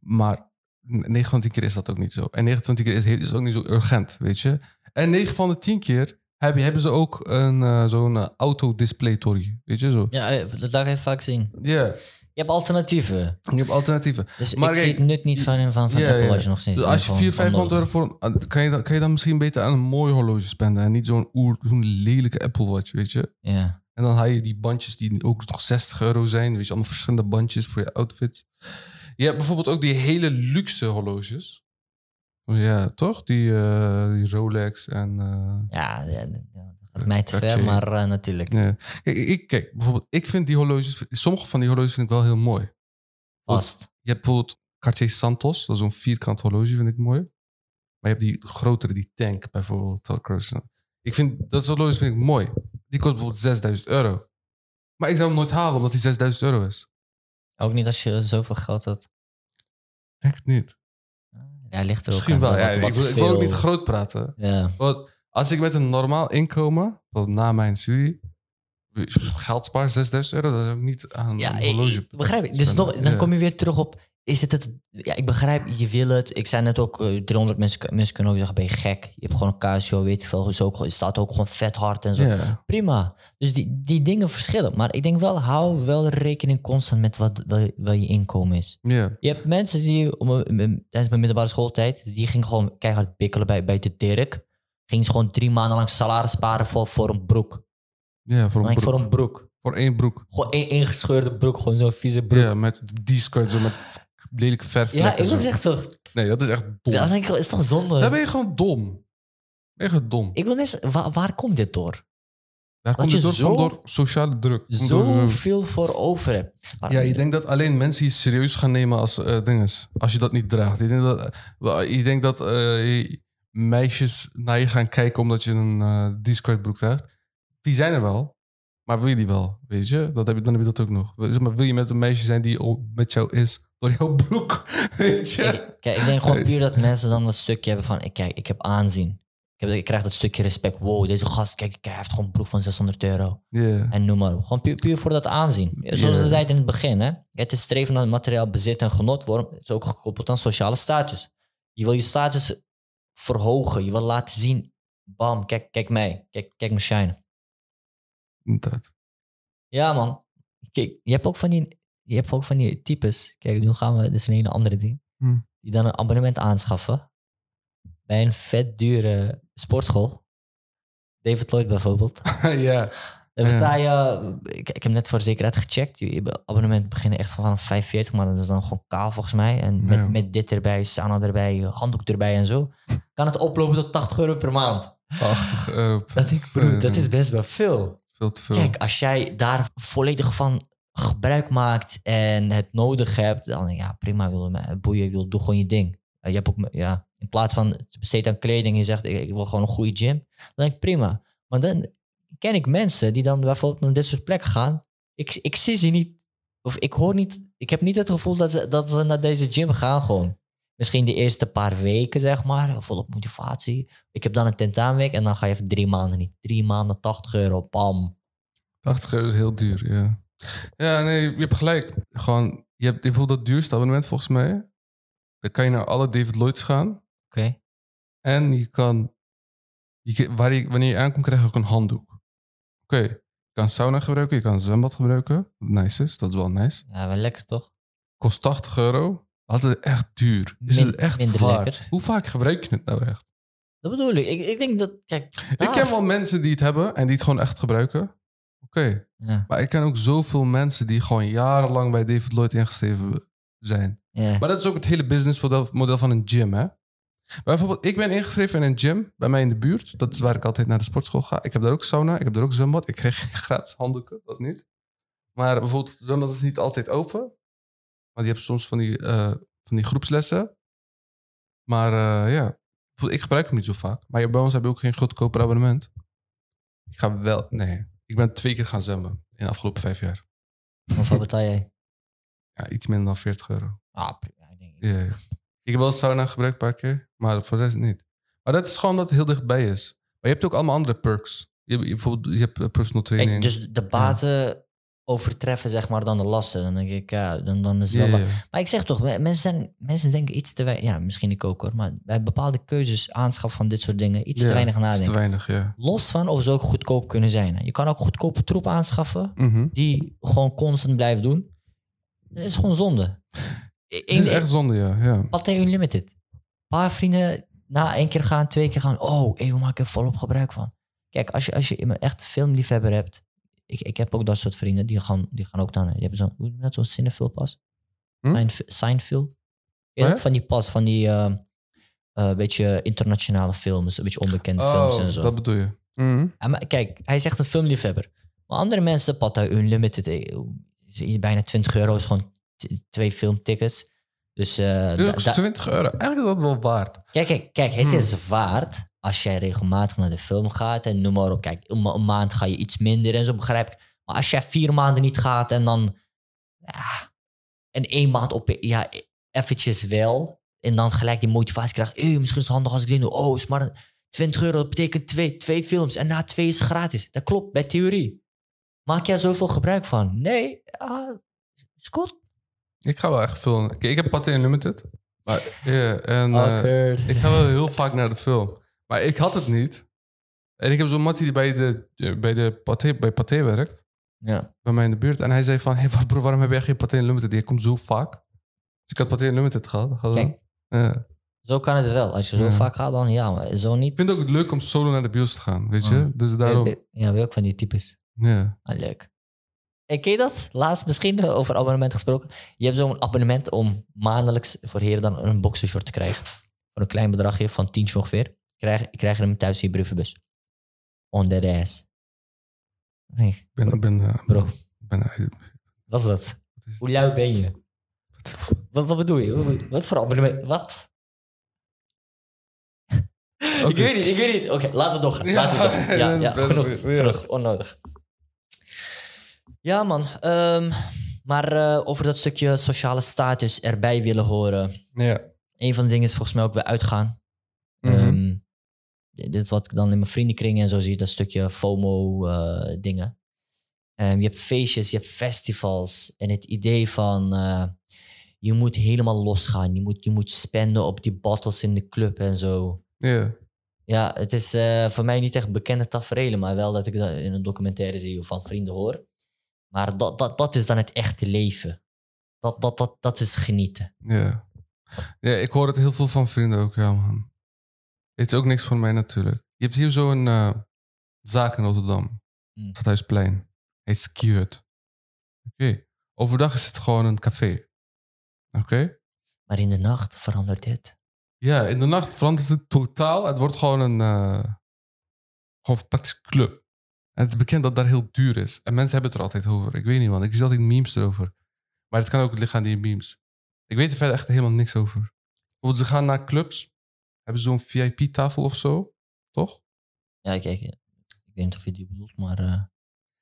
Maar 9 van de 10 keer is dat ook niet zo. En 9 van de 10 keer is, is ook niet zo urgent, weet je. En 9 van de 10 keer heb, hebben ze ook een, eh, zo'n eh, auto-display tory, weet je zo. Ja, eh, dat laat ik even vaak zien. Ja, Je hebt alternatieven. je hebt alternatieven. Dus Maar ik zie kijk, het nut niet van, van, van Ja, Apple ja. Watch nog steeds. Dus als je Gewoon 400, 500 euro voor een- kan je, dan, kan je dan misschien beter aan een mooi horloge spenden. En niet zo'n oer- zo'n lelijke Apple Watch, weet je. Ja. En dan haal je die bandjes die ook nog 60 euro zijn. Weet je, allemaal verschillende bandjes voor je outfit. Je hebt bijvoorbeeld ook die hele luxe horloges. Ja, toch? Die, eh, die Rolex en... eh, Ja, ja, mij te ver, maar eh, natuurlijk. ja. Kijk, ik, kijk, bijvoorbeeld, ik vind die horloges... Sommige van die horloges vind ik wel heel mooi. Vast. Je hebt bijvoorbeeld Cartier Santos. Dat is zo'n vierkant horloge, vind ik mooi. Maar je hebt die grotere, die tank bijvoorbeeld. Ik vind, dat soort horloges vind ik mooi. Die kost bijvoorbeeld 6000 euro. Maar ik zou hem nooit halen omdat hij 6000 euro is. Ook niet als je zoveel geld had. Het niet. Ja, ligt er Misschien ook wel. aan. Ja, wat- ik, wil, ik wil ook niet groot praten. Ja. Want als ik met een normaal inkomen, na mijn studie, geld spaar 6000 euro, dat is ook niet aan Ja, een ik, horloge. ik begrijp het. Dus nog, dan kom je weer terug op. Is het het? Ja, ik begrijp, je wil het. Ik zei net ook, eh, 300 mensen, mensen kunnen ook zeggen: ben je gek? Je hebt gewoon een Casio, weet je veel. Is ook, gewoon- het staat ook gewoon vet hard en zo. Ja. Prima. Dus die, die dingen verschillen. Maar ik denk wel, hou wel rekening constant met wat, wat, wat je inkomen is. Ja. Je hebt mensen die om- tijdens mijn middelbare schooltijd, die gingen gewoon keihard bikkelen bij, bij de Dirk. Gingen ze gewoon drie maanden lang salaris sparen voor, voor een broek. ja, voor een broek. voor een broek. Voor één broek. Gewoon één ingescheurde broek, gewoon zo'n vieze broek. Ja, met die skirt, zo met lelijke Ja, verfvlekken. ik zo. was echt toch. Nee, dat is echt dom. Dat denk ik, is toch zonde? Dan ben je gewoon dom. Gewoon dom. Ik wil net, waar, waar komt dit door? Daar komt je het door, zo- komt door sociale druk. Zoveel voor over hebt. Maar- Ja, je denkt dat alleen mensen je serieus gaan nemen als eh dinges. Als je dat niet draagt. Je denkt dat, wel, je denkt dat eh, meisjes naar je gaan kijken omdat je een eh D-skirt broek draagt. Die zijn er wel. Maar wil je die wel? Weet je? Dat heb je dan heb je dat ook nog. Zeg Maar wil je met een meisje zijn die met jou is door jouw broek? Weet je? Ik, kijk, ik denk gewoon puur dat mensen dan dat stukje hebben van... ik- Kijk, ik heb aanzien. Ik, heb, ik krijg dat stukje respect. Wow, deze gast, kijk, hij heeft gewoon een broek van 600 euro. En noem maar op. Gewoon puur, puur voor dat aanzien. Zoals Ja. ze zeiden in het begin. Hè? Het is streven naar materiaal bezit en genot worden. Het is ook gekoppeld aan sociale status. Je wil je status verhogen. Je wil laten zien... Bam, kijk, kijk mij. Kijk, kijk me shine. Inderdaad. Ja, man. Kijk, je hebt ook van die, je hebt ook van die types. Kijk, nu gaan we, is een hele andere ding. Hm. Die dan een abonnement aanschaffen. Bij een vet dure sportschool. David Lloyd bijvoorbeeld. ja. Dan betaal je, ik, ik heb net voor zekerheid gecheckt. Je abonnement beginnen echt vanaf 45, maar dat is dan gewoon kaal volgens mij. En met, Ja. met dit erbij, sauna erbij, handdoek erbij en zo. Kan het oplopen tot 80 euro per maand. 80 euro. per- Dat, ik, broer, dat is best wel veel. Veel te veel. Kijk, als jij daar volledig van gebruik maakt en het nodig hebt, dan ja, prima, ik wil me boeien, ik wil, doe gewoon je ding. Eh, Je hebt ook, ja, in plaats van te besteden aan kleding, je zegt, ik, ik wil gewoon een goede gym, dan denk ik prima. Maar dan ken ik mensen die dan bijvoorbeeld naar dit soort plekken gaan. Ik, ik zie ze niet, of ik hoor niet, ik heb niet het gevoel dat ze, dat ze naar deze gym gaan gewoon. Misschien de eerste paar weken, zeg maar, volop motivatie. Ik heb dan een tentamenweek en dan ga je even drie maanden niet. Drie maanden, 80 euro, pam. 80 euro is heel duur, ja. Ja, nee, je hebt gelijk. Gewoon, je hebt bijvoorbeeld dat duurste abonnement volgens mij. Dan kan je naar alle David Lloyds gaan. Oké. En je kan, je, waar je, wanneer je aankomt, krijg je ook een handdoek. Oké, je kan sauna gebruiken, je kan een zwembad gebruiken. Nice is, dat is wel nice. Ja, wel lekker toch? Kost 80 euro. Dat is echt duur. Is Min- het echt minder waard? lekker. Hoe vaak gebruik je het nou echt? Dat bedoel ik. Ik, ik denk dat, kijk... Ik daar- ken wel mensen die het hebben en die het gewoon echt gebruiken. Oké, Ja, maar ik ken ook zoveel mensen die gewoon jarenlang bij David Lloyd ingeschreven zijn. ja. Maar dat is ook het hele businessmodel model van een gym, hè? Bijvoorbeeld, ik ben ingeschreven in een gym bij mij in de buurt. Dat is waar ik altijd naar de sportschool ga. Ik heb daar ook sauna, ik heb daar ook zwembad. Ik kreeg geen gratis handdoeken, dat niet. Maar bijvoorbeeld, zwembad is niet altijd open. Want je hebt soms van die, eh, van die groepslessen. Maar eh, ja, ik gebruik hem niet zo vaak. Maar bij ons hebben we ook geen goedkoper abonnement. Ik ga wel, nee. Ik ben twee keer gaan zwemmen in de afgelopen vijf jaar. Hoeveel betaal jij? Ja, iets minder dan 40 euro. Ah, prima. Ik denk, Ja, ja. Ik heb wel sauna gebruikt een paar keer, maar voor de rest niet. Maar dat is gewoon dat het heel dichtbij is. Maar je hebt ook allemaal andere perks. Je, bijvoorbeeld, je hebt eh, personal training. Dus de baten overtreffen zeg maar dan de lasten. Dan denk ik, ja, dan, dan is het wel... Maar ik zeg toch, me- mensen, zijn, mensen denken iets te weinig... Ja, misschien ik ook hoor. Maar bij bepaalde keuzes, aanschaf van dit soort dingen... iets te weinig nadenken. te weinig, ja. Los van of ze ook goedkoop kunnen zijn. Je kan ook goedkope troep aanschaffen... Mhm. die gewoon constant blijft doen. Dat is gewoon zonde. Het is echt zonde, ja. ja. Pathé Unlimited. Een paar vrienden na één keer gaan, twee keer gaan. Oh, we maken er volop gebruik van. Kijk, als je, als je een echt filmliefhebber hebt. Ik, ik heb ook dat soort vrienden. Die gaan, die gaan ook dan. Die hebben zo'n hoe noem je dat, zo'n Cinefil pas. Hm? Ja, van die pas, van die eh, beetje internationale films. Een beetje onbekende Oh, films en zo. dat bedoel je. Ja, maar kijk, hij is echt een filmliefhebber. Maar andere mensen, Pathé Unlimited, eh, bijna 20 euro, is gewoon twee filmtickets. Dus eh, Lux, da- 20 euro. Eigenlijk is dat wel waard. kijk, kijk, kijk, het Hmm. is waard als jij regelmatig naar de film gaat en noem maar op. Kijk, een, ma- een maand ga je iets minder en zo begrijp ik. Maar als jij vier maanden niet gaat en dan ja, en één maand op, ja, eventjes wel. En dan gelijk die motivatie krijgt. Hey, misschien is het handig als ik dit doe. Oh, is maar een 20 euro. Dat betekent twee, twee films. En na twee is gratis. Dat klopt, bij theorie. Maak jij zoveel gebruik van? Nee, ah, is goed. Ik ga wel echt veel... Kijk, ik heb Pathé Unlimited. Maar, ja, en eh, ik ga wel heel vaak naar de film. Maar ik had het niet. En ik heb zo'n mattie die bij de, bij de Pathé, bij Pathé werkt. Ja. Bij mij in de buurt. En hij zei van... Hey, bro, waarom heb jij geen Pathé Unlimited? Die komt zo vaak. Dus ik had Pathé Unlimited gehad. gehad. Kijk. Ja. Zo kan het wel. Als je zo Ja. vaak gaat, dan ja, maar zo niet. Ik vind het ook leuk om solo naar de bios te gaan, weet je? Mm. Dus daarom... Ja, ben je ook van die types. Ja. Ah, leuk. En ken dat? Laatst misschien eh, over abonnement gesproken. Je hebt zo'n abonnement om maandelijks voor heren dan een boxershort te krijgen. Voor een klein bedragje van 10 ongeveer. Krijg, krijg je hem thuis in je brievenbus. On that ass. Nee, Ik ben... Ik ben, eh, bro, ben eh, wat is dat? wat is Hoe lui ben je? Wat, wat bedoel je? Wat voor abonnement? Wat? Ik weet niet, ik weet niet. Oké, laten we doorgaan. Ja, laten we doorgaan. Ja, ja, best- genoeg. ja. Genoeg, onnodig. Ja, man. ehm, maar eh, over dat stukje sociale status erbij willen horen. Ja. Een van de dingen is volgens mij ook weer uitgaan. Mhm. Ehm, dit is wat ik dan in mijn vriendenkring en zo zie. Dat stukje FOMO-dingen. Ehm, je hebt feestjes, je hebt festivals. En het idee van... eh, je moet helemaal losgaan. Je moet, je moet spenden op die bottles in de club en zo. Ja. Ja, het is eh, voor mij niet echt bekende tafereelen, maar wel dat ik dat in een documentaire zie of van vrienden hoor. Maar dat, dat, dat is dan het echte leven. Dat, dat, dat, dat is genieten. Ja. Ja, ik hoor het heel veel van vrienden ook, ja man. Het is ook niks voor mij natuurlijk. Je hebt hier zo'n eh zaak in Rotterdam. Hmm. Stadhuisplein. Heet Skiut. Oké. Overdag is het gewoon een café. Oké? Maar in de nacht verandert dit. Ja, in de nacht verandert het totaal. Het wordt gewoon een... gewoon praktisch club. En het is bekend dat daar heel duur is. En mensen hebben het er altijd over. Ik weet niet man. Ik zie altijd memes erover. Maar het kan ook liggen aan die memes. Ik weet er verder echt helemaal niks over. Bijvoorbeeld, ze gaan naar clubs. Hebben ze zo'n VIP-tafel of zo? Toch? Ja, kijk, ik weet niet of je die bedoelt, maar... eh,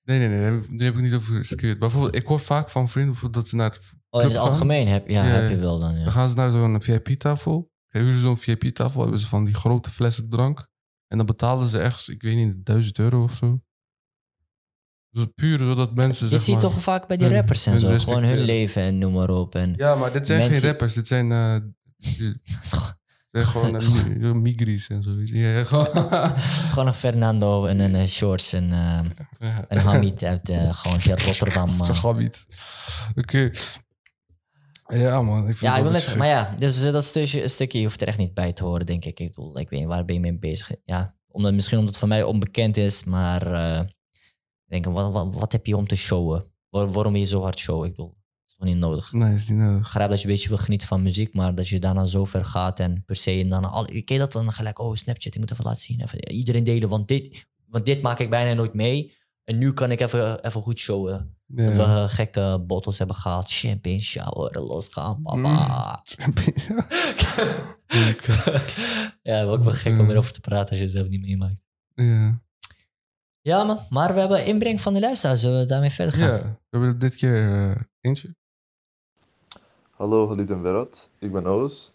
Nee, nee, nee. daar heb ik- niet over skewed. Bijvoorbeeld, ik hoor vaak van vrienden bijvoorbeeld dat ze naar... het- Oh, in het gaan? algemeen heb, ja, Ja, heb je wel dan, ja. Dan gaan ze naar zo'n VIP-tafel. Huren ze zo'n VIP-tafel. Hebben ze van die grote flessen drank. En dan betalen ze echt, ik weet niet, 1000 euro of zo. Puur zodat mensen. Je zeg ziet maar, toch vaak bij die hun- rappers en zo. Gewoon hun leven en noem maar op. En Ja, maar dit zijn Mensen- geen rappers. Dit zijn, eh, die- is gewoon- dit zijn gewoon eh, mi- migris en zo. je. Ja, gewoon. gewoon een Fernando en een eh, Shorts en eh, Ja. een Hamid uit eh, gewoon Rotterdam. Eh. Gabit. Oké. Ja, man. Ik vind Ja, ik wil net zeggen, maar ja, dus dat stukje, stukje je hoeft er echt niet bij te horen, denk ik. Ik bedoel, ik weet niet, waar ben je mee bezig? Ja, omdat, misschien omdat het voor mij onbekend is, maar eh, ik denk, wat, wat, wat heb je om te showen? Waar- waarom wil je zo hard showen? Ik bedoel, dat is toch niet nodig. Nee, is niet nodig. Ik begrijp dat je een beetje wil genieten van muziek, maar dat je daarna zo ver gaat en per se en dan al, ken je dat dan gelijk? Oh, Snapchat, ik moet even laten zien. Even, iedereen delen, want dit, want dit maak ik bijna nooit mee. En nu kan ik even, even goed showen. Ja. Dat we eh, gekke bottles hebben gehad, champagne shower, losgaan, papa. ja, ook wel gek om erover te praten als je het zelf niet meemaakt. ja. Ja, man. Maar we hebben inbreng van de luisteraar. Zullen we daarmee verder gaan? ja, we hebben er dit keer eh, eentje. Hallo geliefd en wereld, ik ben Oos.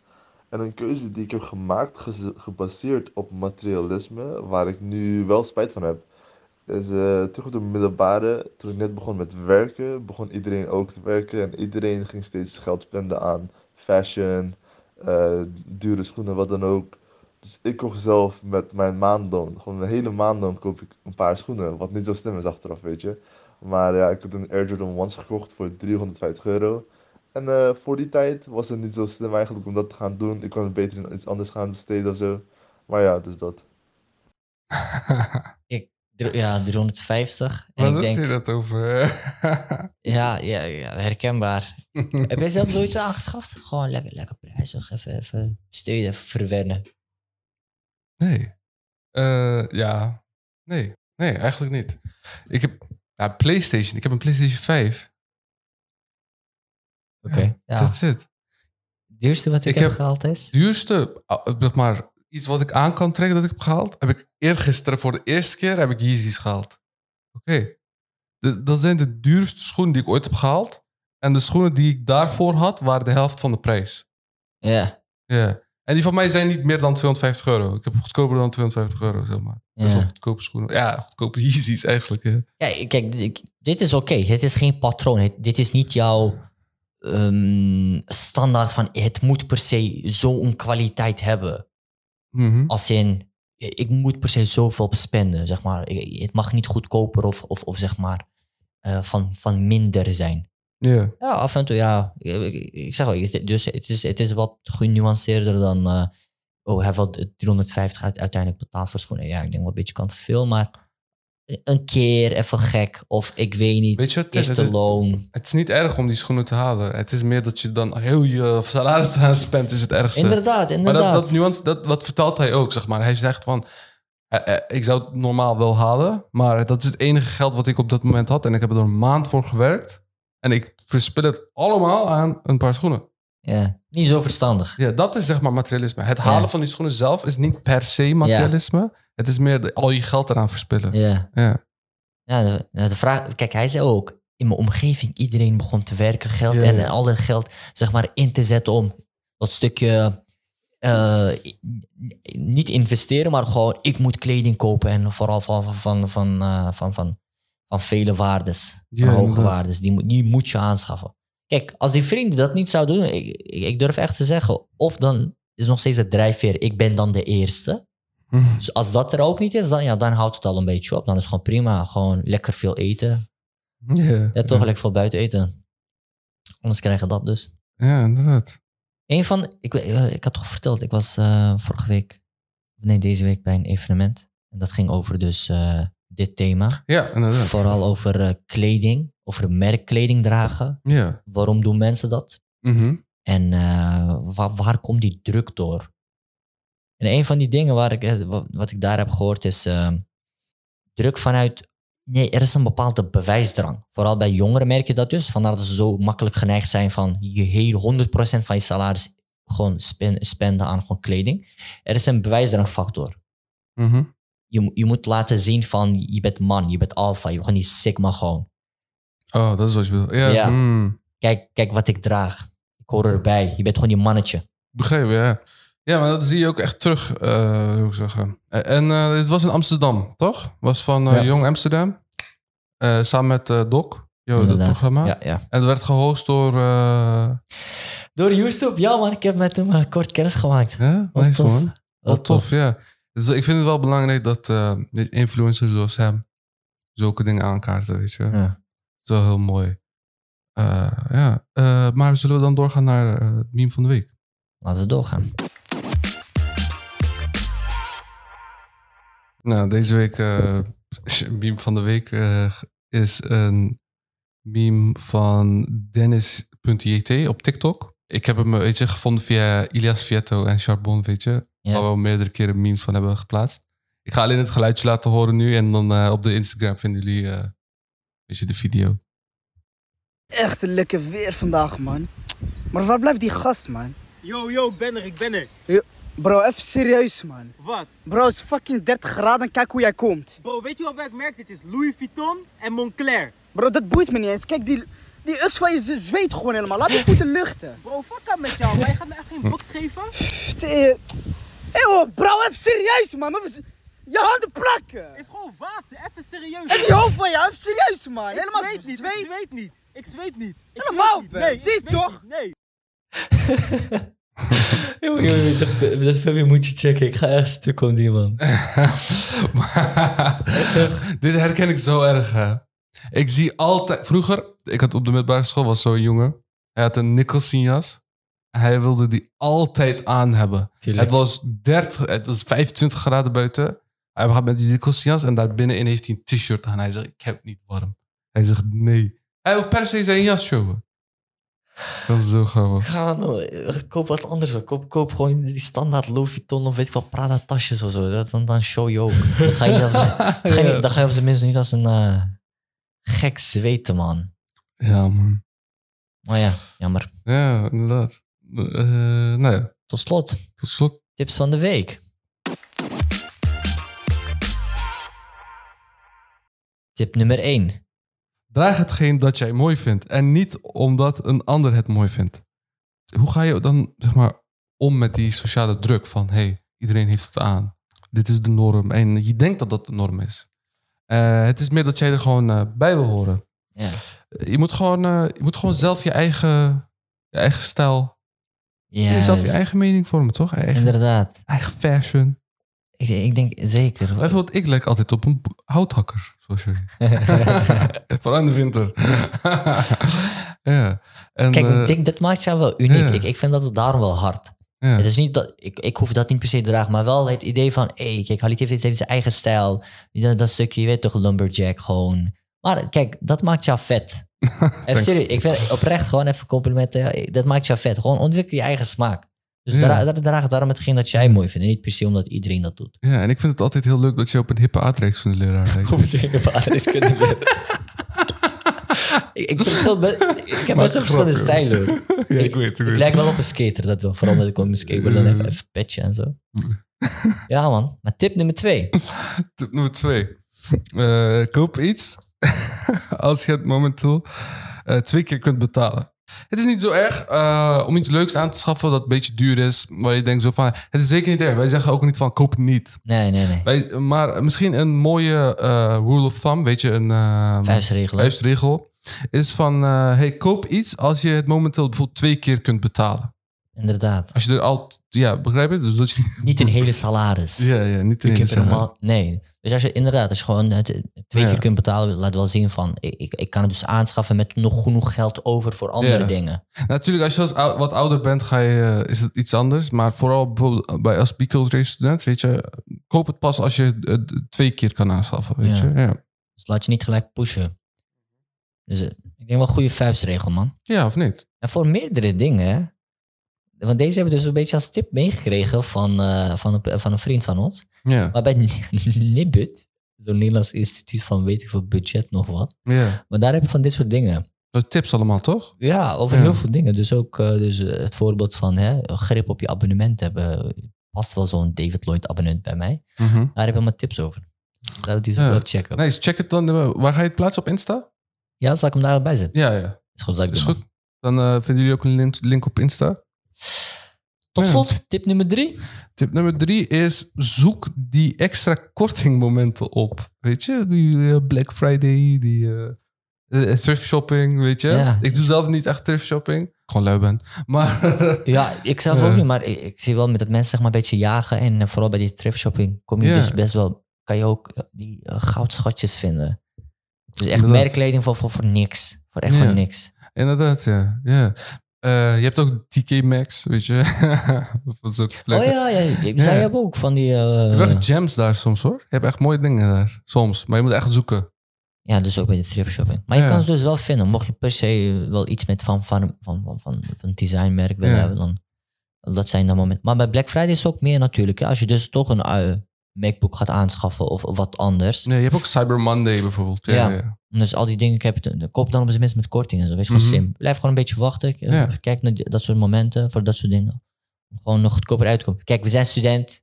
En een keuze die ik heb gemaakt gebaseerd op materialisme, waar ik nu wel spijt van heb, is eh, terug op de middelbare, toen ik net begon met werken, begon iedereen ook te werken en iedereen ging steeds geld spenden aan fashion, eh, dure schoenen, wat dan ook. Dus ik kocht zelf met mijn maandloon, gewoon een hele maandloon koop ik een paar schoenen, wat niet zo slim is achteraf, weet je. Maar ja, ik heb een Air Jordan 1's gekocht voor 350 euro. En eh, voor die tijd was het niet zo slim eigenlijk om dat te gaan doen. Ik kon het beter in iets anders gaan besteden of zo. Maar ja, dus dat. Dr- Ja, 350. En Wat ik denk, je dat over? ja, ja, ja, herkenbaar. Heb jij zelf zoiets aangeschaft? Gewoon lekker, lekker prijzig. Even, even steunen, even verwennen. Nee. Eh, ja. Nee. Nee, eigenlijk niet. Ik heb ja, PlayStation. Ik heb een PlayStation 5. Oké. Ja. That's it. duurste wat ik, Ik heb, heb- gehaald is? duurste, ah, zeg maar, iets wat ik aan kan trekken dat ik heb gehaald, heb ik eergisteren voor de eerste keer heb ik Yeezys gehaald. Oké. Dat zijn de duurste schoenen die ik ooit heb gehaald. En de schoenen die ik daarvoor had, waren de helft van de prijs. Ja. Ja. En die van mij zijn niet meer dan 250 euro. Ik heb goedkoper dan 250 euro, zeg maar. Dat is Ja. wel goedkope schoenen. Ja, goedkope Yeezys eigenlijk. Ja. Kijk, kijk dit- dit is oké. Het is geen patroon. Dit is niet jouw ehm, standaard van het moet per se zo'n kwaliteit hebben. Mhm. Als in, ik moet per se zoveel spenden, zeg maar. Ik- Het mag niet goedkoper of, of, of zeg maar eh, van, van minder zijn. Ja. Ja, af en toe, ja. Ik, zeg wel, het- dus het is, het is wat genuanceerder dan... eh, oh, hij wel 350 uit- uiteindelijk betaald voor schoenen. Ja, ik denk wel een beetje kan te veel, maar een keer even gek. Of ik weet niet, Weet je wat het is? Het loon. Het is niet erg om die schoenen te halen. Het is meer dat je dan heel je salaris eraan spent, is het ergste. Inderdaad, Maar inderdaad. dat, dat nuance, dat, vertelt hij ook, zeg maar. Hij zegt van, eh, eh, ik zou het normaal wel halen, maar dat is het enige geld wat ik op dat moment had. En ik heb er een maand voor gewerkt. En ik verspil het allemaal aan een paar schoenen. ja, niet zo verstandig. Ja, dat is zeg maar materialisme. Het halen Ja. van die schoenen zelf is niet per se materialisme. Het is meer de- al je geld eraan verspillen. Ja. Ja. Ja, de, de vraag, kijk, hij zei ook, in mijn omgeving, iedereen begon te werken, geld Ja, en ja. alle geld, zeg maar, in te zetten om dat stukje, eh, niet investeren, maar gewoon, ik moet kleding kopen en vooral van, van, van, van, eh, van, van, van vele waardes, Ja, van hoge waardes, die, moet- die moet je aanschaffen. Kijk, als die vrienden dat niet zouden doen, ik, durf echt te zeggen, of dan is nog steeds het drijfveer, ik ben dan de eerste. Hm. Dus als dat er ook niet is, dan, ja, dan houdt het al een beetje op. Dan is het gewoon prima. Gewoon lekker veel eten. Ja, Ja, toch lekker veel buiten eten. Anders krijg je dat dus. Ja, inderdaad. Een van, ik, weet- eh, ik had toch verteld, ik was eh, vorige week, nee, deze week bij een evenement. En dat ging over dus eh, dit thema. Ja, inderdaad. Vooral over eh, kleding, over merkkleding dragen. Ja. Waarom doen mensen dat? Mhm. En eh, waar, waar komt die druk door? En een van die dingen waar ik, eh, wa- wat ik daar heb gehoord is ehm, druk vanuit. Nee, er is een bepaalde bewijsdrang. Vooral bij jongeren merk je dat dus. Vandaar dat ze zo makkelijk geneigd zijn van je hele 100% van je salaris gewoon spen- spenden aan gewoon kleding. Er is een bewijsdrangfactor. Mhm. Je, je moet laten zien van je bent man, je bent alfa, je bent gewoon die sigma gewoon. Oh, dat is wat je bedoelt. Ja, Ja. mm. Kijk, kijk wat ik draag. Ik hoor erbij. Je bent gewoon die mannetje. begrepen, ja. Ja, maar dat zie je ook echt terug, eh, hoe ik zeggen. En eh, het was in Amsterdam, toch? Was van Ja. Jong Amsterdam. Samen met Doc, yo, dat programma. Ja, ja. En dat werd gehost door... Door YouTube, ja man, ik heb met hem kort kennis gemaat. ja, Wat nice tof. man. Wel tof, ja. Dus ik vind het wel belangrijk dat eh, influencers zoals hem zulke dingen aankaarten, weet je. Ja. Dat is wel heel mooi. Eh, ja, Eh, maar zullen we dan doorgaan naar het meme van de week? Laten we doorgaan. Nou, deze week, meme van de week is een meme van Dennis.jt op TikTok. Ik heb hem, weet je, gevonden via Ilias Vietto en Charbon, weet je. Ja. Waar we al meerdere keren memes van hebben geplaatst. Ik ga alleen het geluidje laten horen nu en dan eh, op de Instagram vinden jullie eh, weet je, de video. Echt een lekker weer vandaag, man. Maar waar blijft die gast, man? Yo, yo, ik ben er, ik ben er. Bro, even serieus, man. Wat? Bro, het is fucking 30 graden en kijk hoe jij komt. Bro, weet je wat welk merk dit is? Louis Vuitton en Moncler. Bro, dat boeit me niet eens. Kijk, die, die uks van je zweet gewoon helemaal. Laat die voeten luchten. Bro, fuck up met jou. Wij gaan me echt geen box geven. Hé, bro, even serieus, man. Even- Je handen plakken. Is gewoon water, even serieus. En die hoofd van jou, even serieus, man. Ik Helemaal zweet niet, ik zweet. zweet niet. Ik zweet niet. Ik Helemaal zweet niet. Nee, Zie je zweet toch? niet. Nee. Dat filmpje moet je checken. Ik ga echt stuk om die man. Maar- Dit herken ik zo erg. Hè. Ik zie altijd... Vroeger, ik had op de middelbare school, was zo'n jongen. Hij had een Nicholson jas. Hij wilde die altijd aan hebben. Tuurlijk. Het was 30, het was 25 graden buiten. Hij gaat met die Nicholson jas en daar binnenin heeft hij een t-shirt aan. Hij zegt, ik heb het niet warm. Hij zegt, nee. Hij wil per se zijn jas showen. Dat is zo grappig. Ga nou, eh, koop wat anders. hoor. Koop, koop gewoon die standaard Louis Vuitton of weet ik wat, Prada tasjes of zo. Dat- Dan, dan show je ook. Dan ga je, als, ga je, dan ga je op zijn minst niet als een eh, gek zweten, man. Ja, man. Maar ja, jammer. Ja, inderdaad. Eh, nou ja, Tot slot, tot slot. tips van de week. Tip nummer 1. Draag hetgeen dat jij mooi vindt. En niet omdat een ander het mooi vindt. Hoe ga je dan, zeg maar, om met die sociale druk van... hey, iedereen heeft het aan. Dit is de norm. En je denkt dat dat de norm is. Eh, het is meer dat jij er gewoon eh, bij wil horen. Ja. Je moet gewoon, eh, je moet gewoon zelf je eigen, je eigen stijl... Ja, zelf je dus- eigen mening vormen, toch? Eigen, Inderdaad. eigen fashion. Ik, ik denk zeker. Bijvoorbeeld, ik lijk altijd op een houthakker, zoals je Vooral in de winter. ja. En, Kijk, ik denk dat maakt jou wel uniek. ja. Ik, ik vind dat het daarom wel hard. Ja. Het is niet dat, ik, ik hoef dat niet per se te dragen, maar wel het idee van, hé, hey, kijk, Halit heeft, heeft zijn eigen stijl. Dat, dat stukje, je weet toch, lumberjack gewoon. Maar kijk, dat maakt jou vet. Even serieus, ik vind oprecht gewoon even complimenten. Dat maakt jou vet. Gewoon ontwikkel je eigen smaak. Dus Ja. dra, dra- draag daarom hetgeen dat jij mooi vindt. En niet per se omdat iedereen dat doet. ja, en ik vind het altijd heel leuk dat je op een hippe aardrijkskundeleraar lijkt. ik, ik, verschil be- ik heb best wel verschillende stijlen. ja, ik weet, ik ik lijk wel op een skater, dat wel. Vooral met ik op mijn skateboard dan even, even petje en zo. Ja man, maar tip nummer twee. Tip nummer twee. Eh, koop iets als je het momenteel eh, twee keer kunt betalen. Het is niet zo erg eh, om iets leuks aan te schaffen dat een beetje duur is. Waar je denkt zo van, het is zeker niet erg. Wij zeggen ook niet van, koop het niet. Nee, nee, nee. Wij, maar misschien een mooie rule of thumb, weet je, een Vuistregel. vuistregel. Is van, eh, hey, koop iets als je het momenteel bijvoorbeeld twee keer kunt betalen. Inderdaad. Als je er al, ja, begrijp je? Dus dat je, Niet een hele salaris. ja, ja, niet in Ik hè. helemaal... Nee. Dus als je inderdaad, als je gewoon het twee Ja. keer kunt betalen, laat wel zien van, ik, ik, kan het dus aanschaffen met nog genoeg geld over voor andere Ja. dingen. Natuurlijk, als je als wat ouder bent, ga je, eh, is het iets anders. Maar vooral bijvoorbeeld bij als biculturele student, weet je, koop het pas als je het eh, twee keer kan aanschaffen, weet je. Ja. Dus laat je niet gelijk pushen. Dus eh, ik denk wel een goede vuistregel, man. ja, of niet? En voor meerdere dingen. Want deze hebben we dus een beetje als tip meegekregen van, eh, van, een, van een vriend van ons. Ja, Maar bij Nibud, zo'n Nederlands instituut van weet ik veel budget nog wat. ja. Maar daar heb je van dit soort dingen. Dat tips allemaal, toch? Ja, over Ja. heel veel dingen. Dus ook eh, dus, het voorbeeld van hè, grip op je abonnement hebben. Past wel zo'n David Lloyd abonnement bij mij. Mhm. Daar heb ik allemaal tips over. Zou die zo Ja. wel checken. Nice, check het dan. Waar ga je het plaatsen op Insta? Ja, zal ik hem daarbij zetten? Ja, ja. Is goed, zal ik Is doen. goed. Dan eh, vinden jullie ook een link, link op Insta. Tot Ja. slot, tip nummer drie. Tip nummer drie is zoek die extra kortingmomenten op. Weet je, die eh, Black Friday, die eh, eh, thrift shopping, weet je. Ja. Ik doe zelf niet echt thrift shopping. Gewoon lui ben. Maar Ja, ik zelf Ja. ook niet, maar ik, ik zie wel met dat mensen zeg maar een beetje jagen. En eh, vooral bij die thrift shopping kom je Ja. dus best wel, kan je ook eh, die eh, goudschatjes vinden. Dus echt Inderdaad. merkkleding voor, voor, voor niks. Voor echt Ja. voor niks. inderdaad, ja. ja. Eh, je hebt ook TK Maxx, weet je. Van zulke Oh ja, ja, zij Ja. hebben ook van die... eh, Je hebt echt gems daar soms hoor. Je hebt echt mooie dingen daar. Soms. Maar je moet echt zoeken. Ja, dus ook bij de thrift shopping. Maar je Ja. kan ze dus wel vinden. Mocht je per se wel iets met van, van, van, van, van, van een designmerk willen Ja. hebben, dan dat zijn dan momenten. Maar bij Black Friday is het ook meer natuurlijk. hè. Als je dus toch een eh, MacBook gaat aanschaffen of wat anders. Nee, je hebt ook Cyber Monday bijvoorbeeld. Ja, Ja. ja. Dus al die dingen, ik heb de koop dan op zijn minst met korting en zo. Wees gewoon Mhm. slim. Blijf gewoon een beetje wachten. Eh, Ja. Kijk naar dat soort momenten voor dat soort dingen. Gewoon nog goedkoper uitkomen. Kijk, we zijn student.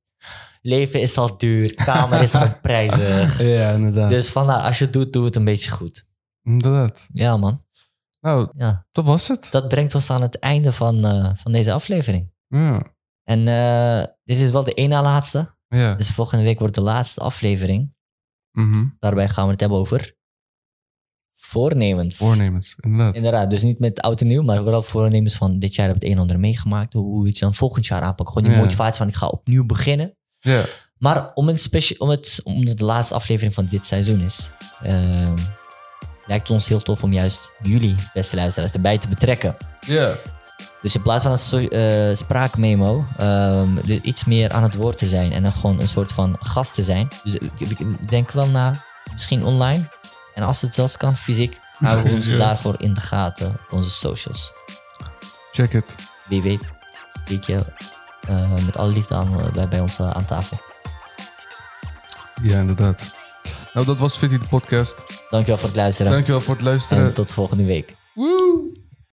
Leven is al duur. Kamer is gewoon prijzig. Ja, inderdaad. Dus vandaar, als je het doet, doe het een beetje goed. Inderdaad. Ja, man. Nou, Ja, dat was het. dat brengt ons aan het einde van, eh, van deze aflevering. Ja. En eh, dit is wel de ene laatste. Ja. Dus volgende week wordt de laatste aflevering. Mhm. Daarbij gaan we het hebben over voornemens. Voornemens, inderdaad. Inderdaad, dus niet met oud en nieuw, maar vooral voornemens van dit jaar heb ik het een en ander meegemaakt. Hoe je het dan volgend jaar aanpakt. Gewoon die Ja. motivatie van ik ga opnieuw beginnen. Ja. Maar om het, om het, omdat het de laatste aflevering van dit seizoen is, ehm, lijkt het ons heel tof om juist jullie, beste luisteraars, erbij te betrekken. Ja. Dus in plaats van een so- eh, spraakmemo, ehm, iets meer aan het woord te zijn en dan gewoon een soort van gast te zijn. Dus ik, denk wel na, misschien online. En als het zelfs kan, fysiek, houden we ons Ja. daarvoor in de gaten op onze socials. Check it. Wie weet, zie ik je eh, met alle liefde aan, eh, bij, bij ons aan tafel. Ja, inderdaad. Nou, dat was Fitty de podcast. Dankjewel voor het luisteren Dankjewel voor het luisteren. en tot volgende week. Woe!